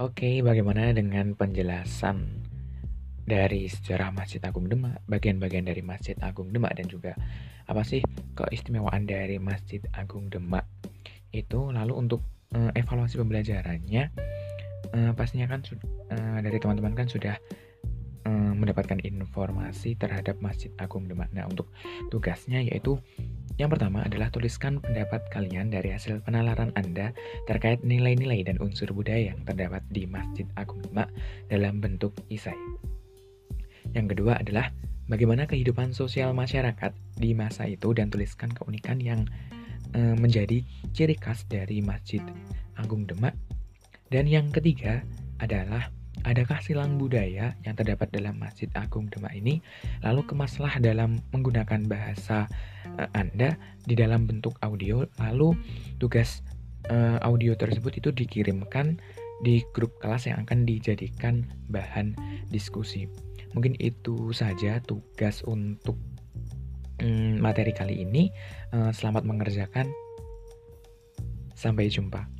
Oke, bagaimana dengan penjelasan dari sejarah Masjid Agung Demak, bagian-bagian dari Masjid Agung Demak dan juga apa sih keistimewaan dari Masjid Agung Demak itu lalu untuk uh, evaluasi pembelajarannya uh, pastinya kan uh, dari teman-teman kan sudah uh, mendapatkan informasi terhadap Masjid Agung Demak. Nah, untuk tugasnya yaitu yang pertama adalah tuliskan pendapat kalian dari hasil penalaran Anda terkait nilai-nilai dan unsur budaya yang terdapat di Masjid Agung Demak dalam bentuk isai. Yang kedua adalah bagaimana kehidupan sosial masyarakat di masa itu dan tuliskan keunikan yang e, menjadi ciri khas dari Masjid Agung Demak. Dan yang ketiga adalah Adakah silang budaya yang terdapat dalam Masjid Agung Demak ini lalu kemaslah dalam menggunakan bahasa uh, Anda di dalam bentuk audio lalu tugas uh, audio tersebut itu dikirimkan di grup kelas yang akan dijadikan bahan diskusi. Mungkin itu saja tugas untuk um, materi kali ini. Uh, selamat mengerjakan. Sampai jumpa.